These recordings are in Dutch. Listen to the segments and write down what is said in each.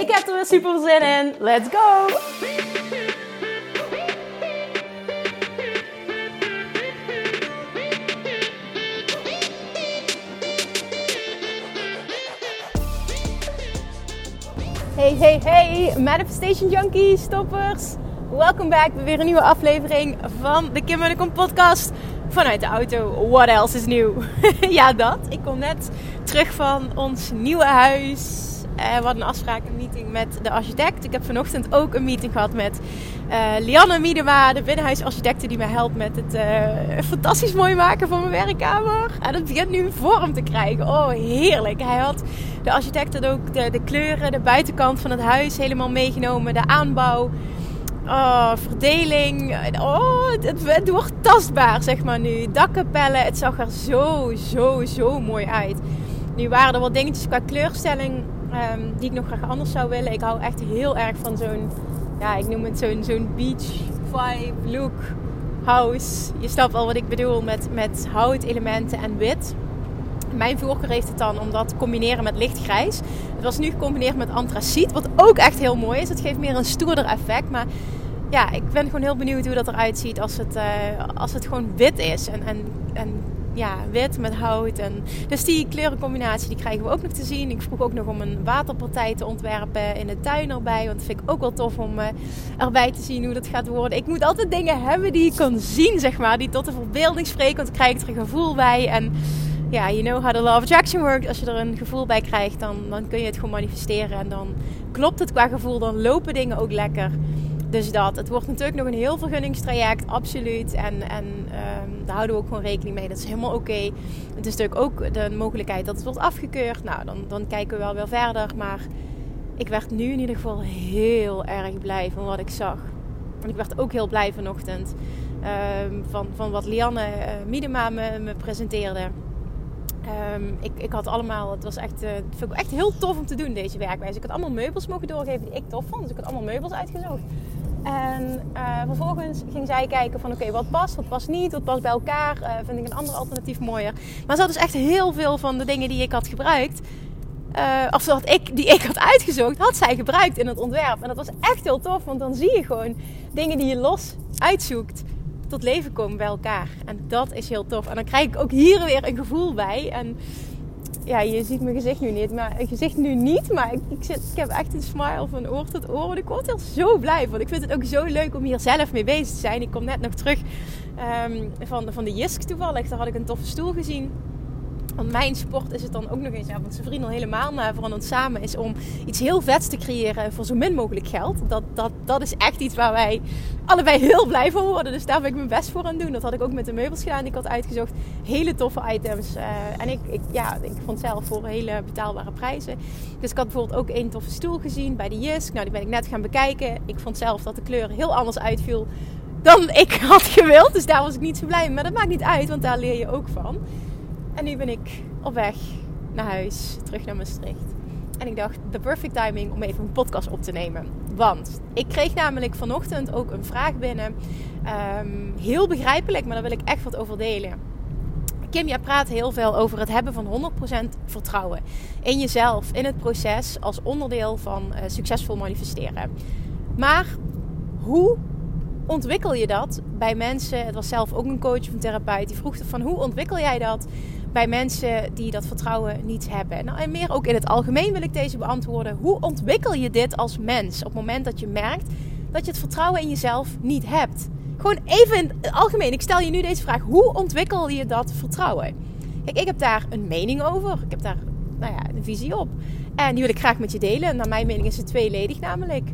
Ik heb er weer super zin in. Let's go! Hey, hey, hey, Manifestation Junkies, stoppers. Welkom bij weer een nieuwe aflevering van de Kim en Kom podcast vanuit de auto. What else is new? ja, dat. Ik kom net terug van ons nieuwe huis. Uh, we hadden een afspraak, een meeting met de architect. Ik heb vanochtend ook een meeting gehad met uh, Lianne Miedema, de binnenhuisarchitecte die mij helpt met het uh, fantastisch mooi maken van mijn werkkamer. En dat begint nu vorm te krijgen. Oh, heerlijk. Hij had, de architect had ook de, de kleuren, de buitenkant van het huis helemaal meegenomen, de aanbouw. Oh, verdeling. Oh, het, het, wordt tastbaar, zeg maar nu. Dakkapellen, het zag er zo, zo, zo mooi uit. Nu waren er wat dingetjes qua kleurstelling um, die ik nog graag anders zou willen. Ik hou echt heel erg van zo'n, ja, ik noem het zo'n zo'n beach vibe look house. Je snapt al wat ik bedoel met, met houtelementen en wit. Mijn voorkeur heeft het dan om dat te combineren met lichtgrijs. Het was nu gecombineerd met antraciet, wat ook echt heel mooi is. Het geeft meer een stoerder effect, maar ja, ik ben gewoon heel benieuwd hoe dat eruit ziet als het, uh, als het gewoon wit is. En, en, en ja, wit met hout. En, dus die kleurencombinatie die krijgen we ook nog te zien. Ik vroeg ook nog om een waterpartij te ontwerpen in de tuin erbij. Want dat vind ik ook wel tof om uh, erbij te zien hoe dat gaat worden. Ik moet altijd dingen hebben die ik kan zien, zeg maar. Die tot de verbeelding spreken. Want dan krijg ik er een gevoel bij. En ja, you know how the law of attraction works. Als je er een gevoel bij krijgt, dan, dan kun je het gewoon manifesteren. En dan klopt het qua gevoel. Dan lopen dingen ook lekker. Dus dat. Het wordt natuurlijk nog een heel vergunningstraject, absoluut. En, en um, daar houden we ook gewoon rekening mee. Dat is helemaal oké. Het is natuurlijk ook de mogelijkheid dat het wordt afgekeurd. Nou, dan, dan kijken we wel weer verder. Maar ik werd nu in ieder geval heel erg blij van wat ik zag. En ik werd ook heel blij vanochtend um, van, van wat Lianne uh, Miedema me, me presenteerde. Um, ik, ik had allemaal, het was echt, uh, vind ik echt heel tof om te doen deze werkwijze. Ik had allemaal meubels mogen doorgeven die ik tof vond. Dus ik had allemaal meubels uitgezocht. En uh, vervolgens ging zij kijken van oké, wat past, wat past niet, wat past bij elkaar. Uh, vind ik een ander alternatief mooier. Maar ze had dus echt heel veel van de dingen die ik had gebruikt. Uh, of dat ik, die ik had uitgezocht, had zij gebruikt in het ontwerp. En dat was echt heel tof, want dan zie je gewoon dingen die je los uitzoekt tot leven komen bij elkaar. En dat is heel tof. En dan krijg ik ook hier weer een gevoel bij. En ja, je ziet mijn gezicht nu niet, maar gezicht nu niet. Maar ik, ik, zit, ik heb echt een smile van oor tot oor. Want ik word er zo blij van. Ik vind het ook zo leuk om hier zelf mee bezig te zijn. Ik kom net nog terug um, van, van de Jisk toevallig. Daar had ik een toffe stoel gezien. Want mijn sport is het dan ook nog eens, want zijn vrienden al helemaal maar van ons samen is om iets heel vets te creëren voor zo min mogelijk geld. Dat, dat, dat is echt iets waar wij allebei heel blij van worden. Dus daar ben ik mijn best voor aan doen. Dat had ik ook met de meubels gedaan die ik had uitgezocht. Hele toffe items. Uh, en ik, ik, ja, ik vond zelf voor hele betaalbare prijzen. Dus ik had bijvoorbeeld ook één toffe stoel gezien bij de Jisk. Nou, die ben ik net gaan bekijken. Ik vond zelf dat de kleur heel anders uitviel dan ik had gewild. Dus daar was ik niet zo blij mee. Maar dat maakt niet uit, want daar leer je ook van. En nu ben ik op weg naar huis, terug naar Maastricht. En ik dacht, de perfect timing om even een podcast op te nemen. Want ik kreeg namelijk vanochtend ook een vraag binnen. Um, heel begrijpelijk, maar daar wil ik echt wat over delen. Kim, jij praat heel veel over het hebben van 100% vertrouwen in jezelf, in het proces als onderdeel van uh, succesvol manifesteren. Maar hoe ontwikkel je dat bij mensen? Het was zelf ook een coach of een therapeut die vroeg van hoe ontwikkel jij dat bij mensen die dat vertrouwen niet hebben. Nou, en meer ook in het algemeen wil ik deze beantwoorden. Hoe ontwikkel je dit als mens op het moment dat je merkt dat je het vertrouwen in jezelf niet hebt? Gewoon even in het algemeen. Ik stel je nu deze vraag. Hoe ontwikkel je dat vertrouwen? Kijk, ik heb daar een mening over. Ik heb daar nou ja, een visie op. En die wil ik graag met je delen. Naar mijn mening is het tweeledig namelijk.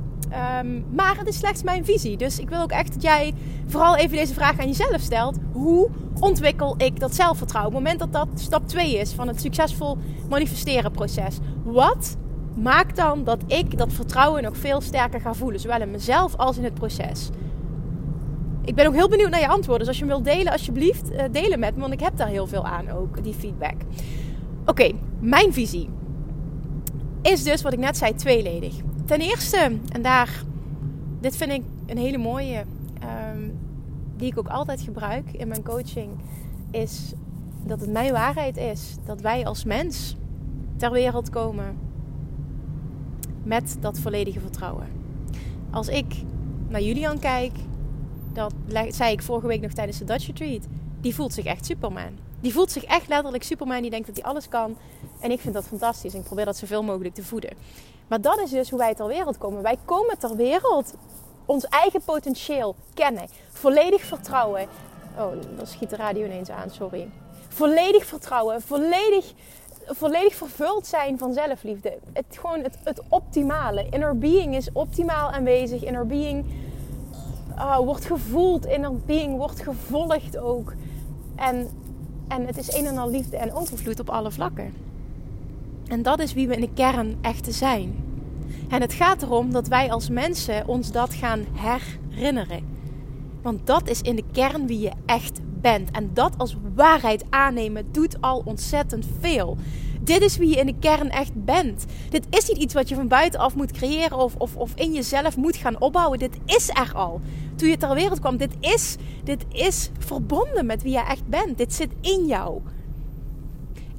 Um, maar het is slechts mijn visie. Dus ik wil ook echt dat jij vooral even deze vraag aan jezelf stelt. Hoe ontwikkel ik dat zelfvertrouwen? Op het moment dat dat stap 2 is van het succesvol manifesteren proces. Wat maakt dan dat ik dat vertrouwen nog veel sterker ga voelen. Zowel in mezelf als in het proces. Ik ben ook heel benieuwd naar je antwoorden. Dus als je hem wilt delen, alsjeblieft, uh, delen met me. Want ik heb daar heel veel aan ook, die feedback. Oké, mijn visie is dus wat ik net zei, tweeledig. Ten eerste, en daar, dit vind ik een hele mooie, ehm, die ik ook altijd gebruik in mijn coaching, is dat het mijn waarheid is dat wij als mens ter wereld komen met dat volledige vertrouwen. Als ik naar Julian kijk, dat zei ik vorige week nog tijdens de Dutch Retreat, die voelt zich echt Superman. Die voelt zich echt letterlijk Superman. Die denkt dat hij alles kan. En ik vind dat fantastisch. En ik probeer dat zoveel mogelijk te voeden. Maar dat is dus hoe wij ter wereld komen. Wij komen ter wereld ons eigen potentieel kennen. Volledig vertrouwen. Oh, dan schiet de radio ineens aan, sorry. Volledig vertrouwen. Volledig, volledig vervuld zijn van zelfliefde. Het, gewoon het, het optimale. Inner being is optimaal aanwezig. Inner being uh, wordt gevoeld. Inner being wordt gevolgd ook. En en het is een en al liefde en overvloed op alle vlakken. En dat is wie we in de kern echt zijn. En het gaat erom dat wij als mensen ons dat gaan herinneren. Want dat is in de kern wie je echt bent. En dat als waarheid aannemen doet al ontzettend veel. Dit is wie je in de kern echt bent. Dit is niet iets wat je van buitenaf moet creëren of, of, of in jezelf moet gaan opbouwen. Dit is er al. Toen je ter wereld kwam, dit is, dit is verbonden met wie je echt bent. Dit zit in jou.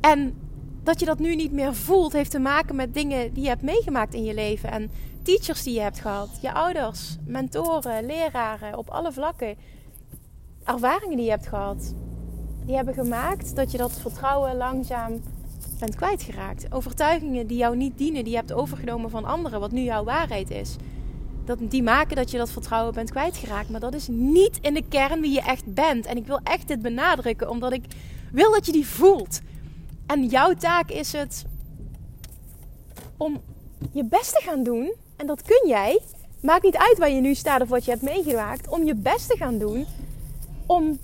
En dat je dat nu niet meer voelt, heeft te maken met dingen die je hebt meegemaakt in je leven. En teachers die je hebt gehad, je ouders, mentoren, leraren op alle vlakken. Ervaringen die je hebt gehad. Die hebben gemaakt dat je dat vertrouwen langzaam bent kwijtgeraakt. Overtuigingen die jou niet dienen, die je hebt overgenomen van anderen, wat nu jouw waarheid is. Dat, die maken dat je dat vertrouwen bent kwijtgeraakt. Maar dat is niet in de kern wie je echt bent. En ik wil echt dit benadrukken, omdat ik wil dat je die voelt. En jouw taak is het om je best te gaan doen. En dat kun jij. Maakt niet uit waar je nu staat of wat je hebt meegemaakt. Om je best te gaan doen. Om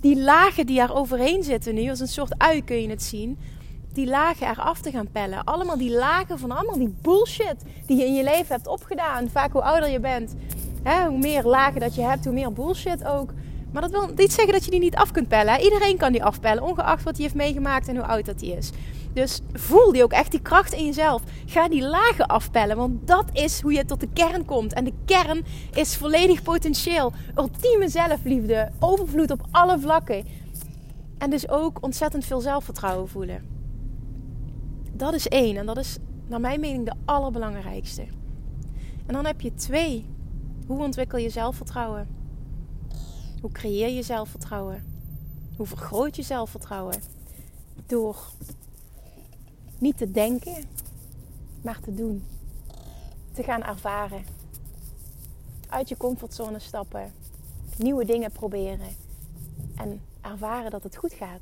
die lagen die er overheen zitten nu, als een soort ui kun je het zien die lagen eraf te gaan pellen. Allemaal die lagen van allemaal die bullshit die je in je leven hebt opgedaan. Vaak hoe ouder je bent, hè, hoe meer lagen dat je hebt, hoe meer bullshit ook. Maar dat wil niet zeggen dat je die niet af kunt pellen. Iedereen kan die afpellen, ongeacht wat hij heeft meegemaakt en hoe oud dat hij is. Dus voel die ook echt die kracht in jezelf. Ga die lagen afpellen, want dat is hoe je tot de kern komt. En de kern is volledig potentieel, ultieme zelfliefde, overvloed op alle vlakken. En dus ook ontzettend veel zelfvertrouwen voelen. Dat is één. En dat is naar mijn mening de allerbelangrijkste. En dan heb je twee. Hoe ontwikkel je zelfvertrouwen? Hoe creëer je zelfvertrouwen? Hoe vergroot je zelfvertrouwen? Door niet te denken, maar te doen. Te gaan ervaren. Uit je comfortzone stappen. Nieuwe dingen proberen. En ervaren dat het goed gaat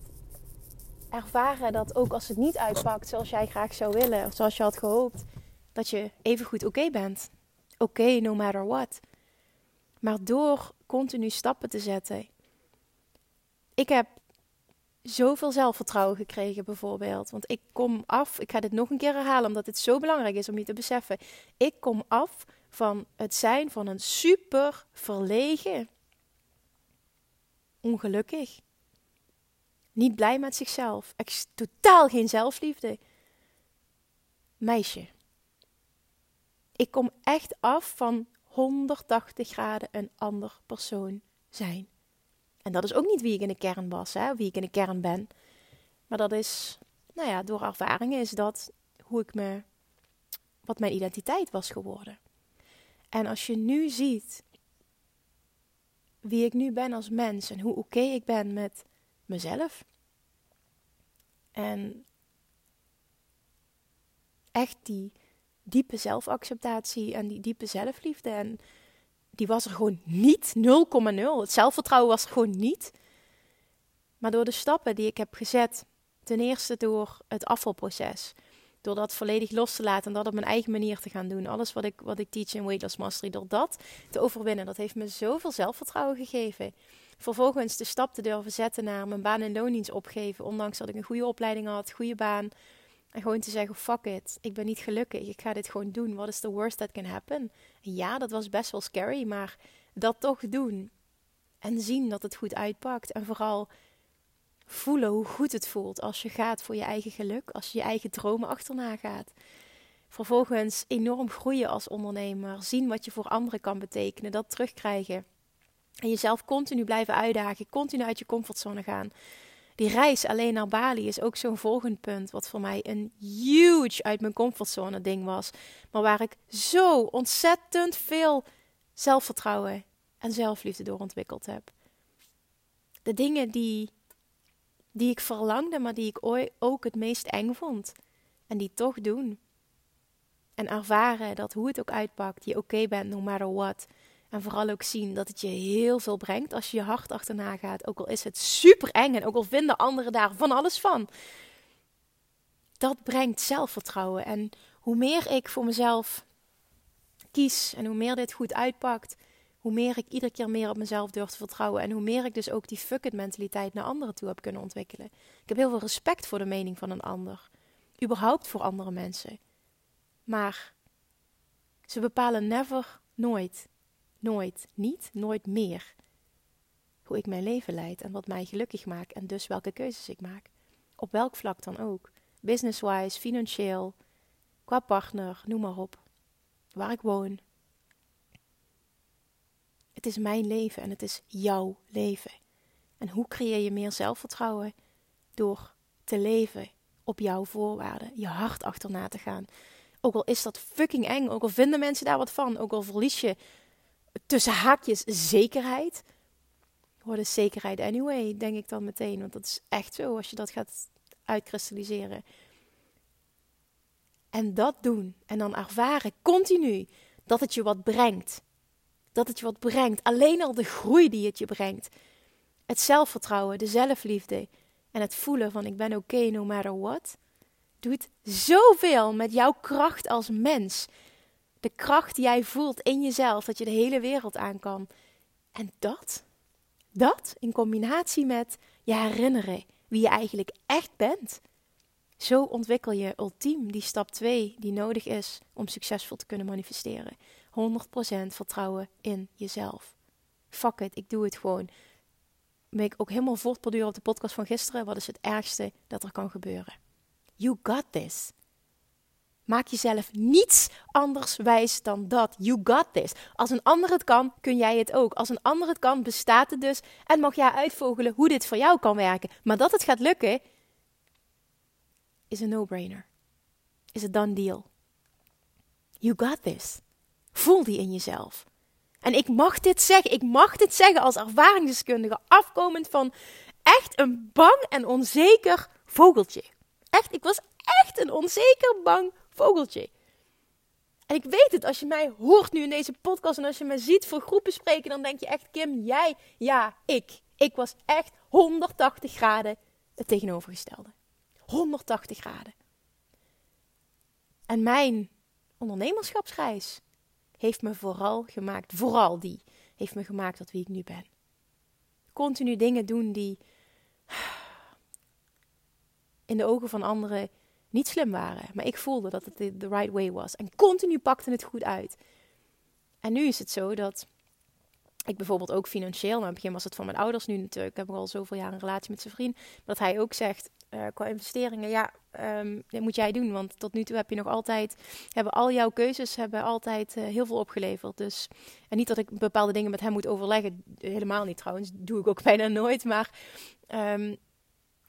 ervaren dat ook als het niet uitpakt zoals jij graag zou willen, of zoals je had gehoopt, dat je evengoed oké bent. Oké, no matter what. Maar door continu stappen te zetten. Ik heb zoveel zelfvertrouwen gekregen, bijvoorbeeld. Want ik kom af, ik ga dit nog een keer herhalen, omdat het zo belangrijk is om je te beseffen. Ik kom af van het zijn van een super verlegen, ongelukkig, niet blij met zichzelf. Totaal geen zelfliefde. Meisje. Ik kom echt af van 180 graden een ander persoon zijn. En dat is ook niet wie ik in de kern was, hè, wie ik in de kern ben. Maar dat is, nou ja, door ervaringen is dat hoe ik me, wat mijn identiteit was geworden. En als je nu ziet wie ik nu ben als mens en hoe oké ik ben met mezelf. En echt die diepe zelfacceptatie en die diepe zelfliefde. En die was er gewoon niet. 0,0. Het zelfvertrouwen was er gewoon niet. Maar door de stappen die ik heb gezet, ten eerste door het afvalproces, door dat volledig los te laten en dat op mijn eigen manier te gaan doen. Alles wat ik, wat ik teach in Weight Loss Mastery, door dat te overwinnen, dat heeft me zoveel zelfvertrouwen gegeven. Vervolgens de stap te durven zetten naar mijn baan- en loondienst opgeven. Ondanks dat ik een goede opleiding had, goede baan. En gewoon te zeggen, fuck it, ik ben niet gelukkig, ik ga dit gewoon doen. What is the worst that can happen? En ja, dat was best wel scary, maar dat toch doen. En zien dat het goed uitpakt. En vooral voelen hoe goed het voelt als je gaat voor je eigen geluk, als je je eigen dromen achterna gaat. Vervolgens enorm groeien als ondernemer, zien wat je voor anderen kan betekenen, dat terugkrijgen. En jezelf continu blijven uitdagen, continu uit je comfortzone gaan. Die reis alleen naar Bali is ook zo'n volgend punt, wat voor mij een huge uit mijn comfortzone ding was. Maar waar ik zo ontzettend veel zelfvertrouwen en zelfliefde door ontwikkeld heb. De dingen die, die ik verlangde, maar die ik ook het meest eng vond. En die toch doen. En ervaren dat hoe het ook uitpakt, je oké bent no matter what. En vooral ook zien dat het je heel veel brengt als je je hart achterna gaat. Ook al is het super eng en ook al vinden anderen daar van alles van. Dat brengt zelfvertrouwen. En hoe meer ik voor mezelf kies en hoe meer dit goed uitpakt, hoe meer ik iedere keer meer op mezelf durf te vertrouwen. En hoe meer ik dus ook die fuck it mentaliteit naar anderen toe heb kunnen ontwikkelen. Ik heb heel veel respect voor de mening van een ander. Überhaupt voor andere mensen. Maar ze bepalen never, nooit, nooit, niet, nooit meer hoe ik mijn leven leid en wat mij gelukkig maakt en dus welke keuzes ik maak. Op welk vlak dan ook. Business-wise, financieel, qua partner, noem maar op. Waar ik woon. Het is mijn leven en het is jouw leven. En hoe creëer je meer zelfvertrouwen? Door te leven op jouw voorwaarden, je hart achterna te gaan. Ook al is dat fucking eng, ook al vinden mensen daar wat van, ook al verlies je tussen haakjes zekerheid. Wat zekerheid anyway, denk ik dan meteen. Want dat is echt zo als je dat gaat uitkristalliseren. En dat doen en dan ervaren continu dat het je wat brengt. Dat het je wat brengt. Alleen al de groei die het je brengt. Het zelfvertrouwen, de zelfliefde en het voelen van ik ben oké okay, no matter what doet zoveel met jouw kracht als mens. De kracht die jij voelt in jezelf, dat je de hele wereld aan kan. En dat, dat in combinatie met je herinneren wie je eigenlijk echt bent. Zo ontwikkel je ultiem die stap 2 die nodig is om succesvol te kunnen manifesteren. 100% vertrouwen in jezelf. Fuck it, ik doe het gewoon. Ben ik ook helemaal voortborduren op de podcast van gisteren. Wat is het ergste dat er kan gebeuren? You got this. Maak jezelf niets anders wijs dan dat. You got this. Als een ander het kan, kun jij het ook. Als een ander het kan, bestaat het dus. En mag jij uitvogelen hoe dit voor jou kan werken. Maar dat het gaat lukken, is een no-brainer. Is een done deal. You got this. Voel die in jezelf. En ik mag dit zeggen. Ik mag dit zeggen als ervaringsdeskundige. Afkomend van echt een bang en onzeker vogeltje. Echt, ik was echt een onzeker, bang vogeltje. En ik weet het, als je mij hoort nu in deze podcast en als je me ziet voor groepen spreken, dan denk je echt, Kim, jij, ja, ik. Ik was echt 180 graden het tegenovergestelde. 180 graden. En mijn ondernemerschapsreis heeft me vooral gemaakt, vooral die, heeft me gemaakt tot wie ik nu ben. Continu dingen doen die in de ogen van anderen niet slim waren. Maar ik voelde dat het de right way was. En continu pakte het goed uit. En nu is het zo dat ik bijvoorbeeld ook financieel, maar in het begin was het van mijn ouders nu natuurlijk. Ik heb al zoveel jaar een relatie met zijn vriend. Dat hij ook zegt, uh, qua investeringen, ja, um, dit moet jij doen. Want tot nu toe heb je nog altijd, hebben al jouw keuzes hebben altijd uh, heel veel opgeleverd. Dus, en niet dat ik bepaalde dingen met hem moet overleggen. Helemaal niet trouwens, doe ik ook bijna nooit. Maar um,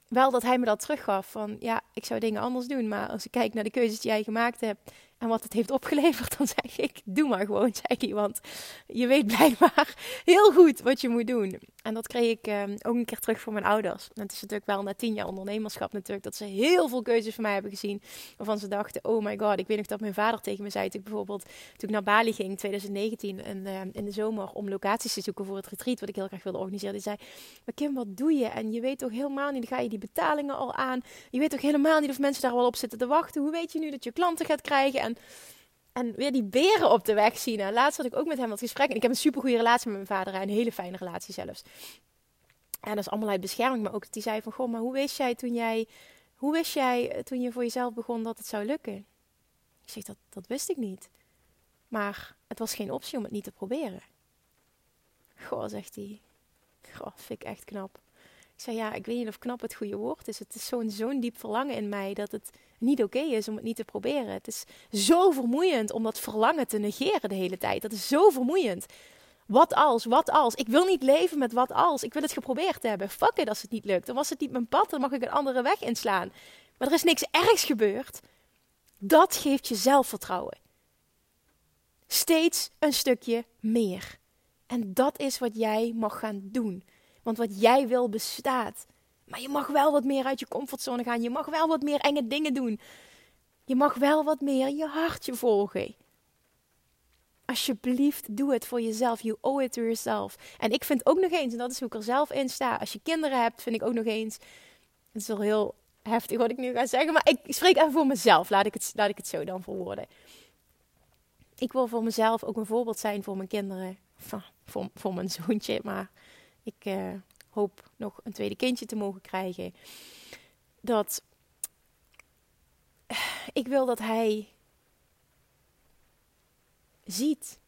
wel dat hij me dat teruggaf. Van ja, ik zou dingen anders doen. Maar als ik kijk naar de keuzes die jij gemaakt hebt. En wat het heeft opgeleverd, dan zeg ik: Doe maar gewoon, zei hij. Want je weet blijkbaar heel goed wat je moet doen. En dat kreeg ik uh, ook een keer terug voor mijn ouders. En het is natuurlijk wel na tien jaar ondernemerschap natuurlijk. Dat ze heel veel keuzes van mij hebben gezien. Waarvan ze dachten: Oh my god. Ik weet nog dat mijn vader tegen me zei. Toen ik bijvoorbeeld toen ik naar Bali ging in 2019. En, uh, in de zomer om locaties te zoeken voor het retreat. Wat ik heel graag wilde organiseren. Die zei: Maar Kim, wat doe je? En je weet toch helemaal niet. Ga je die betalingen al aan. Je weet toch helemaal niet of mensen daar wel op zitten te wachten. Hoe weet je nu dat je klanten gaat krijgen? En weer die beren op de weg zien. En laatst had ik ook met hem wat gesprek. En ik heb een super goede relatie met mijn vader. Een hele fijne relatie zelfs. En dat is allemaal uit bescherming. Maar ook die zei van, goh, maar hoe wist jij toen jij hoe wist jij eh, toen je voor jezelf begon dat het zou lukken? Ik zeg, dat, dat wist ik niet. Maar het was geen optie om het niet te proberen. Goh, zegt hij. Goh, vind ik echt knap. Ik zei, ja, ik weet niet of knap het goede woord is. Het is zo'n zo'n diep verlangen in mij dat het niet oké is om het niet te proberen. Het is zo vermoeiend om dat verlangen te negeren de hele tijd. Dat is zo vermoeiend. Wat als, wat als? Ik wil niet leven met wat als. Ik wil het geprobeerd hebben. Fuck it als het niet lukt. Dan was het niet mijn pad, dan mag ik een andere weg inslaan. Maar er is niks ergs gebeurd. Dat geeft je zelfvertrouwen. Steeds een stukje meer. En dat is wat jij mag gaan doen. Want wat jij wil bestaat. Maar je mag wel wat meer uit je comfortzone gaan. Je mag wel wat meer enge dingen doen. Je mag wel wat meer je hartje volgen. Alsjeblieft, doe het voor jezelf. You owe it to yourself. En ik vind ook nog eens, en dat is hoe ik er zelf in sta. Als je kinderen hebt, vind ik ook nog eens. Het is wel heel heftig wat ik nu ga zeggen. Maar ik spreek even voor mezelf. Laat ik het, laat ik het zo dan verwoorden. Ik wil voor mezelf ook een voorbeeld zijn voor mijn kinderen. Voor, voor mijn zoontje. Maar ik uh, hoop nog een tweede kindje te mogen krijgen. Dat ik wil dat hij ziet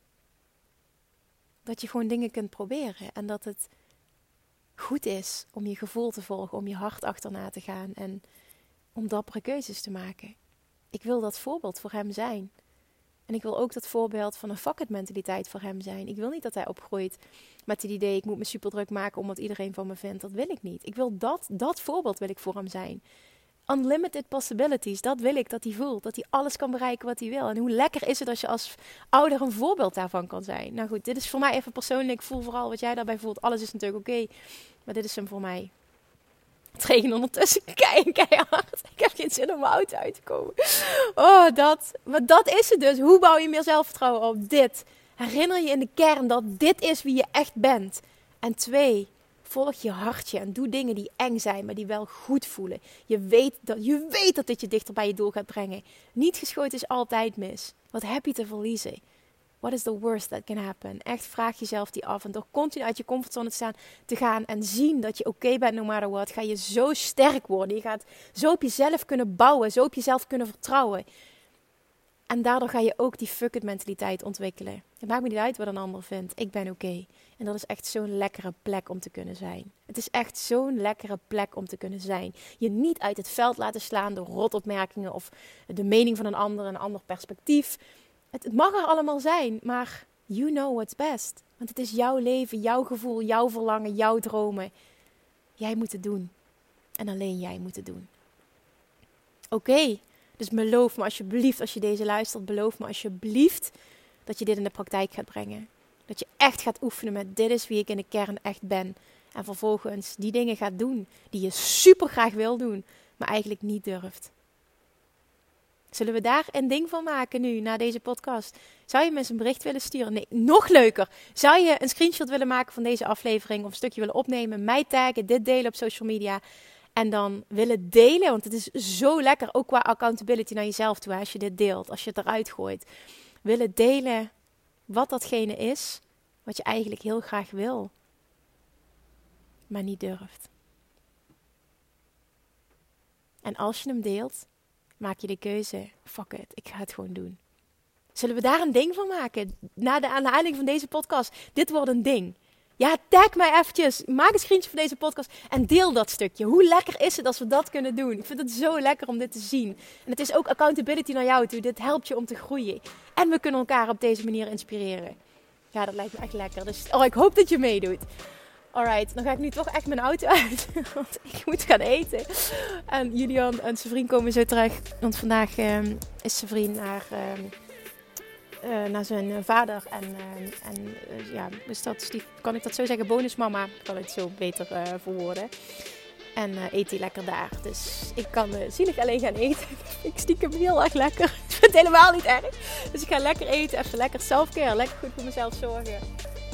dat je gewoon dingen kunt proberen en dat het goed is om je gevoel te volgen, om je hart achterna te gaan en om dappere keuzes te maken. Ik wil dat voorbeeld voor hem zijn. En ik wil ook dat voorbeeld van een fuck mentaliteit voor hem zijn. Ik wil niet dat hij opgroeit met het idee ik moet me super druk maken omdat iedereen van me vindt. Dat wil ik niet. Ik wil dat, dat voorbeeld wil ik voor hem zijn unlimited possibilities. Dat wil ik dat hij voelt. Dat hij alles kan bereiken wat hij wil. En hoe lekker is het als je als ouder een voorbeeld daarvan kan zijn. Nou goed, dit is voor mij even persoonlijk. Ik voel vooral wat jij daarbij voelt. Alles is natuurlijk oké. maar dit is hem voor mij. Het regent ondertussen keihard. Ik heb geen zin om mijn auto uit te komen. Oh, dat. Maar dat is het dus. Hoe bouw je meer zelfvertrouwen op? Dit. Herinner je in de kern dat dit is wie je echt bent. En twee, Volg je hartje en doe dingen die eng zijn, maar die wel goed voelen. Je weet dat, je weet dat dit je dichter bij je doel gaat brengen. Niet geschoten is altijd mis. Wat heb je te verliezen? What is the worst that can happen? Echt vraag jezelf die af. En door continu uit je comfortzone te, staan, te gaan en zien dat je oké bent no matter what, ga je zo sterk worden. Je gaat zo op jezelf kunnen bouwen, zo op jezelf kunnen vertrouwen. En daardoor ga je ook die fuck it mentaliteit ontwikkelen. Het maakt me niet uit wat een ander vindt. Ik ben oké. En dat is echt zo'n lekkere plek om te kunnen zijn. Het is echt zo'n lekkere plek om te kunnen zijn. Je niet uit het veld laten slaan door rotopmerkingen of de mening van een ander, een ander perspectief. Het, mag er allemaal zijn, maar you know what's best. Want het is jouw leven, jouw gevoel, jouw verlangen, jouw dromen. Jij moet het doen. En alleen jij moet het doen. Oké, dus beloof me alsjeblieft, als je deze luistert, beloof me alsjeblieft dat je dit in de praktijk gaat brengen. Dat je echt gaat oefenen met dit is wie ik in de kern echt ben. En vervolgens die dingen gaat doen die je super graag wil doen, maar eigenlijk niet durft. Zullen we daar een ding van maken nu, na deze podcast? Zou je me eens een bericht willen sturen? Nee, nog leuker. Zou je een screenshot willen maken van deze aflevering of een stukje willen opnemen, mij taggen, dit delen op social media en dan willen delen, want het is zo lekker, ook qua accountability naar jezelf toe, als je dit deelt, als je het eruit gooit. Willen delen wat datgene is wat je eigenlijk heel graag wil, maar niet durft. En als je hem deelt, maak je de keuze: fuck it, ik ga het gewoon doen. Zullen we daar een ding van maken? Na de aanhaling van deze podcast. Dit wordt een ding. Ja, tag mij eventjes. Maak een screenshot van deze podcast en deel dat stukje. Hoe lekker is het als we dat kunnen doen? Ik vind het zo lekker om dit te zien. En het is ook accountability naar jou toe. Dit helpt je om te groeien. En we kunnen elkaar op deze manier inspireren. Ja, dat lijkt me echt lekker. Dus oh, ik hoop dat je meedoet. Alright, dan ga ik nu toch echt mijn auto uit. Want ik moet gaan eten. En Julian en zijn vriend komen zo terug. Want vandaag ehm, is zijn vriend naar... Ehm, uh, naar zijn eh, vader. En, uh, en ja, dus dat, die, kan ik dat zo zeggen, bonusmama. Kan ik het zo beter verwoorden. En eet hij lekker daar. Dus ik kan zielig alleen gaan eten. ik stiekem heel erg lekker. ik vind het helemaal niet erg. Dus ik ga lekker eten, even lekker selfcare. Lekker goed voor mezelf zorgen.